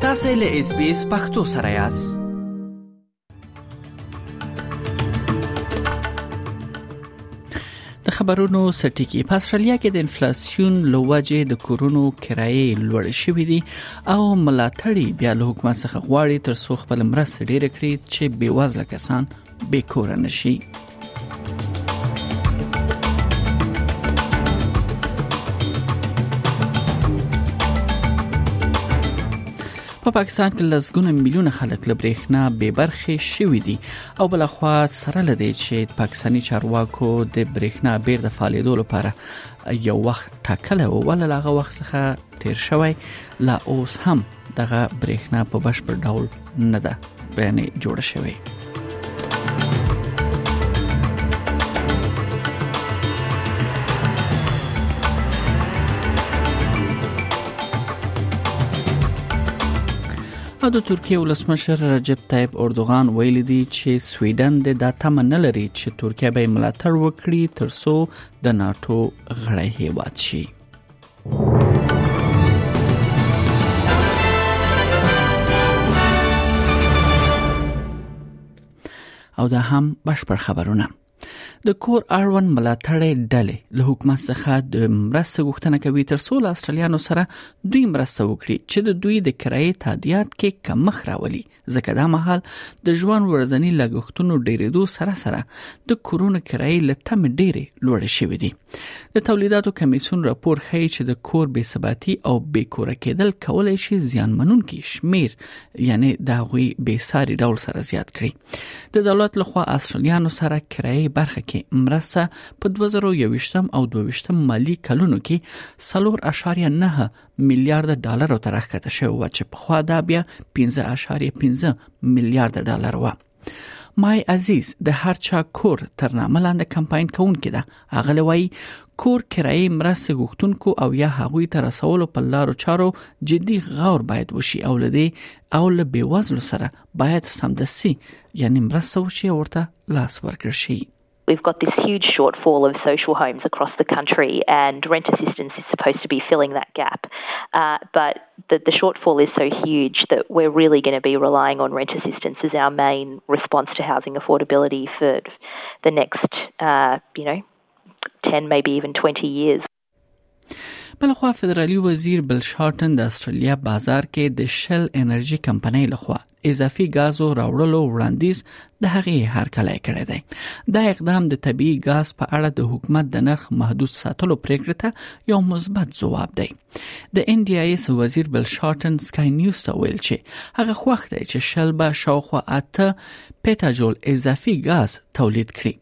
تاسو له اس بي اس پختو سره یاست خبرونو سټیکی په استرالیا کې د انفلیسیون لوجه د کورونو کرایې لوړ شوې دي او ملاتړي بیا له حکومت څخه غواړي تر څو خپل مرسته ډیر کړي چې بیوازله کسان بې کور نه شي په پاکستان کې لسګونه میلیونه خلک له برېښنا بې برخې شوي دي او بل خو سره لدی چې پاکستاني چارواکو د برېښنا بیر د فعالیدو لپاره یو وخت ټاکلی و ولله هغه وخت څخه تیر شوی لا اوس هم دغه برېښنا په بشپړ ډول نه ده بیانې جوړ شوی او د ترکیه ولسمشر رجب طیب اردوغان ویل دي چې سویډن د دا تم نه لري چې ترکیه به ملاتړ وکړي ترڅو د ناتو غړی هیواد شي او دا هم بشپړ خبرونه د کور اړوند ملاتړې ډلې له حکومت څخه د مرسته غوښتنه کوي تر څو له استرالیانو سره دوی مرسته وکړي چې د دوی د کرایې تادیات کې کمښت راولي ځکه دا مهال د ژوند ورځنی لګښتونو ډیریدو سره سره د کورونو کرایې له تم ډیره لوړ شوې دي د تولیداتو کمیسون راپور ښیي چې د کور بې ثباتی او بې کور کېدل کولای شي زیانمنونکي شمیر یعنی د غوي بې ساري ډول سره زیات کړي د دولت لخوا استرالیانو سره کرایې برخه کې مرسته په 2021 او 22 مالی کلونو کې 3.9 میلیارډ ډالر ته راښکته شوی و چې په خوا دا بیا 15.15 میلیارډ ډالر و مای عزیز د هر چا کور تر نامه لاندې کمپاین کوونکې ده هغه لوي کور کرایې مرسته غوښتونکو او یا هغوی تر رسولو په لارو چارو جدي غور باید وشي او لدی او له بیوزلو سره باید سمدسي یعنی مرسته وشي ورته لاس ورکړ شي We've got this huge shortfall of social homes across the country, and rent assistance is supposed to be filling that gap. Uh, but the, the shortfall is so huge that we're really going to be relying on rent assistance as our main response to housing affordability for the next, uh, you know, 10, maybe even 20 years. بلخوا فدرالي وزیر بل شارټن د استرالیا بازار کې د شل انرژي کمپنۍ لخوا اضافي غازو راوړلو وړاندیز د هغې هرکلی کړی دی دا اقدام د طبیعي غاز په اړه د حکومت د نرخ محدود ساتلو پریکړه ته یو مثبت ځواب دی د ان ډي اس وزیر بل شارټن سکای نیوز ته ویل چې هغه خوښ دی چې شل به شاوخوا اته پټاجول اضافي غاز تولید کړي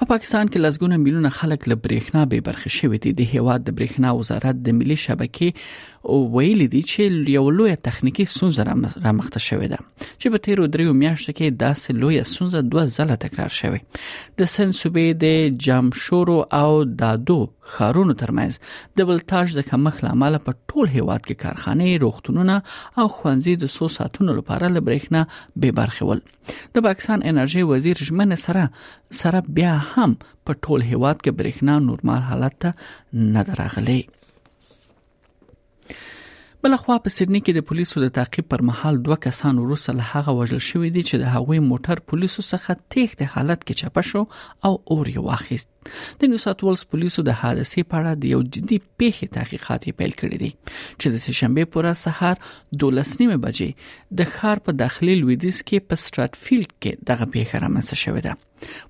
په پاکستان کې لسګونه میلیونه خلک له برېښنا بې برخې شوي دي د هیواد د برېښنا وزارت د ملي شبکې ویل دي چې یو لوی تخنیکی سنځ رامخته شوې ده چې په تیرو دریو میاشتو کې داسې لوی سنځ دوه ځله تکرار شوه د سن صوبې د جامشورو او دادو ښارونو ترمنځ د ولتاژ د کمښت لامل په ټول هیواد کې کارخانه روغتونونه او خوندزي د سو ساتونو لپاره له برېښنا به برخه ول د پاکستان انرژي وزیر ژمنه سره سره بیا هم په ټول هیواد کې برېښنا نورمال حالت ته نه دراغلي بل خو په سیدنی کې د پولیسو د تعقیب پر مهال دوه کسان وروسته له هغه وژل شوې دي چې د هغوی موټر پولیسو څخه تېښت حالت کې چپه شو او اور یې واخیست د نیو ساوت ولز پولیسو د حادثې په اړه د یو جدي پیښې تحقیقات یې پیل کړی دي چې د سشنبه پر سهار 12:30 بجې د ښار په داخلي لویدیس کې په سټراتفیلډ کې دغه پیښه رامنځته شوې ده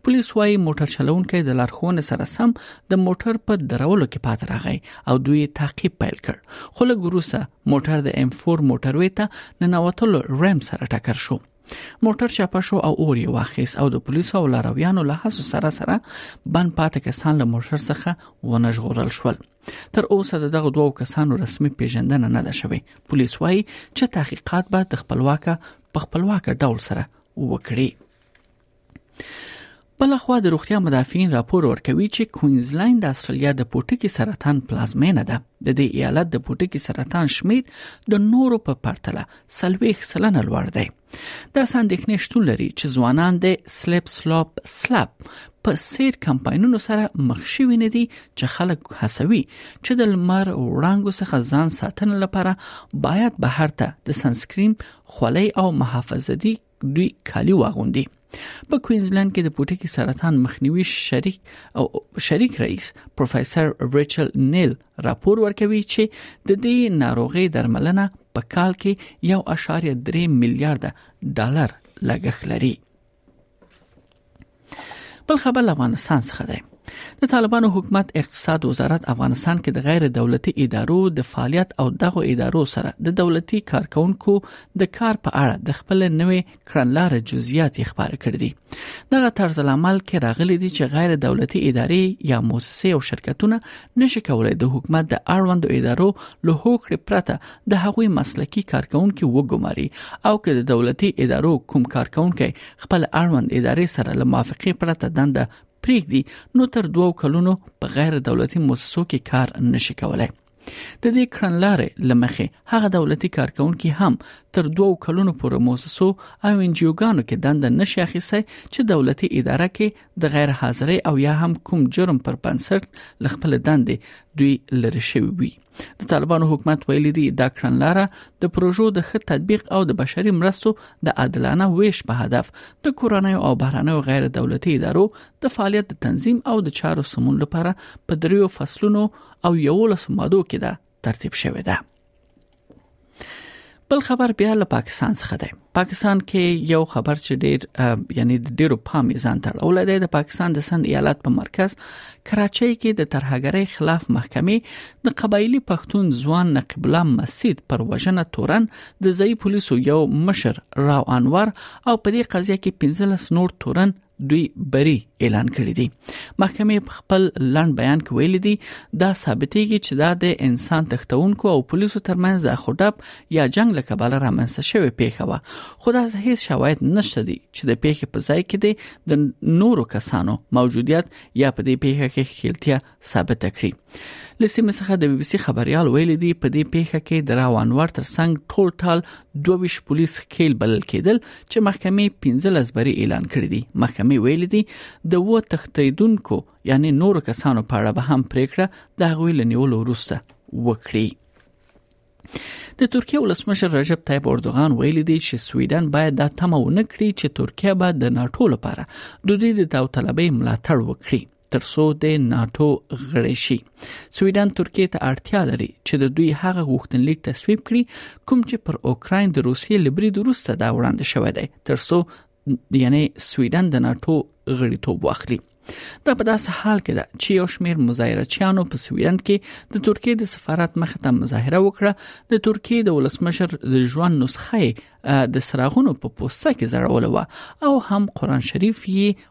پولیس وايي موټر چلوونکی د لارښوونې سره سم د موټر په درولو کې پات راغی او دوی تعقیب پیل کړ خو لږ وروسته موټر د ام 4 موټروي ته ننوتلو ریم سره ټکر شو موټر چاپه شو او اور یې واخیس او د پولیسو او لارویانو له هڅو سره سره بند پاتې کسان له موټر څخه ونه ژغورل شول تر اوسه دغه دوو کسانو رسمي پیژندنه نه ده شوې پولیس وایي چې تحقیقات به د خپلواکه په خپلواکه ډول سره وکړي بلخوا د روغتیا مدافعین راپور ورکوي چې کوینزلند د استرالیا د پوټکي سرطان پلازمینه ده د دې ایالت د پوټکي سرطان شمیر د نورو په پرتله سلويخ سلنه لوړ دی دا سندېښنې شتون لري چې ځوانان د سلیپ سلاپ سلاپ په سیر کمپاینونو سره مخ شوي نه دي چې خلک هڅوي چې د لمر وړانګو څخه ځان ساتنه لپاره باید بهر ته د سنسکرین خولۍ او محافظتي دوی کالي واغوندي په کوینزلند کې د پوټکي سرطان مخنیوي شریک او شریک رئیس پروفیسور ریچل نیل راپور ورکوي چې د دې ناروغي درملنه په کال کې 1.3 میلیارډ ډالر لګښت لري بل خبر له افغانستان څخه دی د طالبانو حکومت اقتصاد وزارت افغانستان کې د غیر دولتي ادارو د فعالیت او دغه ادارو سره د دولتي کارکونکو د کار په اړه د خپل نوې کړنلار جزئیات خبر کړ دي دغه طرز العمل کې راغلي دي چې غیر دولتي ادارې یا موسسې او شرکتونه نشي کولای د حکومت د اړوند ادارو له هوکړې پرته د هغوی مسلکي کارکونکو وګماري او که د دولتي ادارو کوم کارکونکو خپل اړوند ادارې سره له موافقې پرته دنده پریږدي نو تر دوو کلونو په غیر دولتي موسسو کې کار نشي کولای د دې کړنلارې لمخې هغه دولتي کارکونکي هم تر دوو کلونو پورې موسسو او انجیوګانو کې دنده نشي اخیستی چې دولتي اداره کې د غیر حاضرۍ او یا هم کوم جرم پر بنسټ لخپل دندې دوی لری شوی وي د طالبانو حکومت ویلي دی دا کړنلاره د پروژو د ښه تطبیق او د بشري مرستو د عادلانه ویش په هدف د کورنیو او بهرنیو غیر دولتي ادارو د فعالیت د تنظیم او د چارو سمون لپاره په دریو فصلونو او یو لس مادو کې ده ترتیب شوې ده بل خبر بیا له پاکستان څخه دی پاکستان کې یو خبر چې ډیر یعنی د ډیرو پام ځان ته اړول دی د پاکستان د سند ایالت په مرکز کراچۍ کې د ترهګرۍ خلاف محکمې د قبایلی پښتون ځوان نقیب الله مسید پر وژنه تورن د ځای پولیسو یو مشر راو انور او په دې قضیه کې 15 نور تورن دوی بری اعلان کړی دی محکمې په خپل لند بیان کې ویل دي دا ثابتېږي چې دا د انسان تختونکو او پولیسو ترمنځ د خډب یا جنگ له کبله رامنځته شوې پیښه و خو دا هیڅ شواهد نشته دي چې د پیښې په ځای کې د نورو کسانو موجودیت یا په دې پیښه کې خلتیا ثابت کړي له سیمه څخه د بي بي سي خبريال ویل دي په دې پیښه کې د راوانور ترڅنګ ټول ټال 22 پولیس خېل بلل کېدل چې محکمې 15 بری اعلان کړی دی محکمې ویل دي د و تختیدونکو یعنی نور کسانو په اړه به هم پریکړه د غوی لنیولو وروسته وکړي د ترکیه ولسمشر رجب طیب اردوغان ویلي دی چې سویډن باید دا تمه ونه کړي چې ترکیه به د ناتو لپاره د دوی د داوطلبۍ ملاتړ وکړي ترڅو د ناتو غړی شي سویډن ترکیه ته اړتیا لري چې د دوی هغه غوښتنلیک تصویب کړي کوم چې پر اوکراین د روسیې لبري دروسته دا وړاندې شوی دی ترڅو یعنی سویډن د ناتو غړیتوب واخلي دا په داسې حال کې ده چې یو شمیر مظاهره چیانو په سویډن کې د ترکیې د سفارت مخ ته مظاهره وکړه د ترکیې د ولسمشر د ژوند نسخه د سراغونو په پوسټ کې زړول و او هم قران شریف یې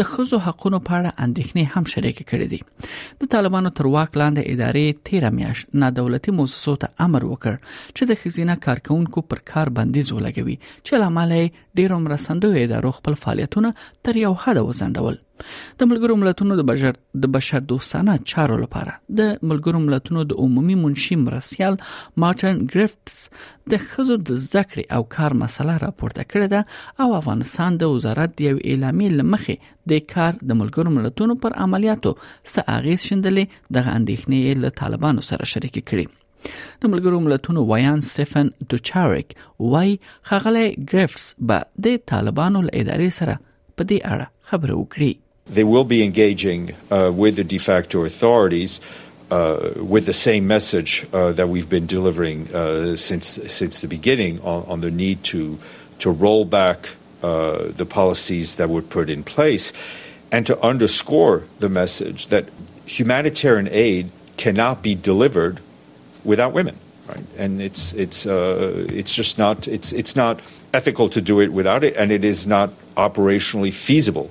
د خزو حقونو په اړه اندېښنې هم شریک کړې دي د طالبانو تر واک لاندې ادارې 13 میاش نا دولتي موسسو ته امر وکړ چې د خزینه کارکونکو پر کار بندیز ولګوي چې لامل یې ډیرو مرستندو ادارو خپل فعالیتونه تر یو حد وزندول د ملګرو ملتونو د بشر د بشر دوستانه چارو لپاره د ملګرو ملتونو د عمومي منشي مرسیال مارټن ګریفټس د ښځو د زده کړې او کار مسله راپورته کړې ده او افغانستان د وزارت د یو اعلامیې لمخې د کار د ملګرو ملتونو پر عملیاتو څه اغیز شندلې دغه اندېښنې له طالبانو سره شریک کړي د ملګرو ملتونو ویان سټیفن دوچاریک وای خغلی ګریفټس به د طالبانو له ادارې سره په دې اړه خبرې وکړي They will be engaging uh, with the de facto authorities uh, with the same message uh, that we've been delivering uh, since since the beginning on, on, the need to to roll back uh, the policies that were put in place, and to underscore the message that humanitarian aid cannot be delivered without women. Right? And it's it's uh, it's just not it's it's not ethical to do it without it, and it is not operationally feasible.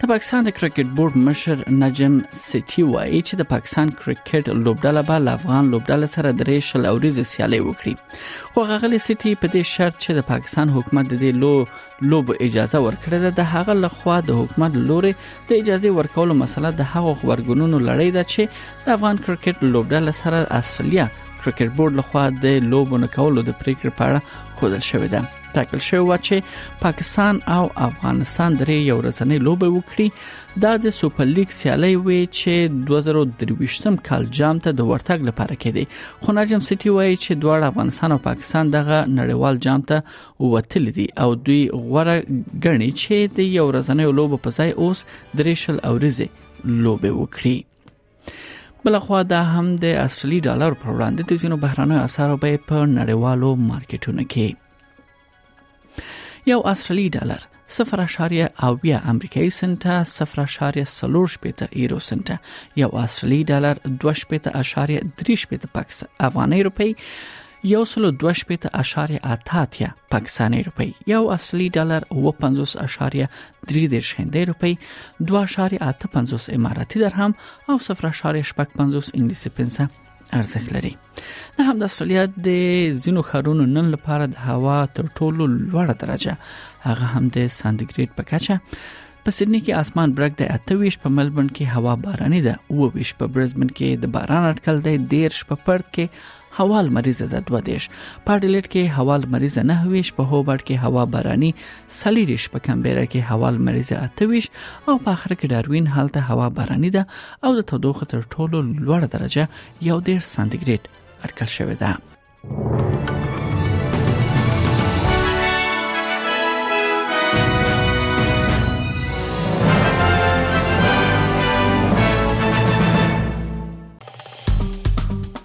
د پاکستان د کرکټ بورډ مشر نجم سټي وایي چې د پاکستان کرکټ لوبډله به له افغان لوبډله سره درې شل اوریزې سیالي وکړي خو غغلی سټي په دې شرط چې د پاکستان حکومت د دې لو لوب اجازه ورکړه ده د هغه لخوا د حکومت لوري د اجازه ورکولو مسله د هغو خبرګونونو لړۍ ده چې د افغان کرکټ لوبډله سره استرالیا کرکټ بورډ لخوا د لوبونو کولو د پریکړې په اړه خودل شوې ده ټاکل شوی و چې پاکستان او افغانستان درې یو ورځنۍ لوبه وکړي دا د سوپر لیګ سیالي وي چې 2023م کال جام ته د ورتګ لپاره کېدی خو نجم سټي وایي چې دواړه افغانستان او پاکستان دغه نړیوال جام ته وتل دي او دوی غوړه غني چې د یو ورځنۍ لوبه په ځای اوس درې شل اوريزه لوبه وکړي بلخوا دا هم د استرالی ډالر پر وړاندې د ځینو بهرانه اسعارو بیې په نړیوالو مارکیټونو کې یو استرالی ډالر 0.8 امریکایي سنت 0.3 یورو سنت یو استرالی ډالر 2.3 پاکستان افغاني روپی یو سل دوه شپېته اشاریه اته اتیا پاکستاني روپۍ یو اصلي ډالر او 50 اشاریه درې دېرش هندۍ روپۍ دوه اشاریه اته پنځوس اماراتي درهم او صفر اشاریه شپږ پنځوس انګلیسي پنسه ارزښت لري د هم د استرالیا د زینو خارونو نن لپاره د هوا تر ټولو لوړه درجه هغه هم د سانتیګریډ په کچه په سیدنی کې اسمان برګ دی 28 په ملبورن کې هوا باراني ده 29 په برزبن کې د باران اټکل دی 13 په پرت کې هوا لمریزه ده 22 په اډلیټ کې هوا لمریزه 9 په هوبرټ کې هوا باراني سلیریش په کمبيرا کې هوا لمریزه 28 او په اخر کې داروین حالت هوا باراني ده او د تودوخه تر ټولو لوړ درجه یو ډیر سانتیګریډ اټکل شوې ده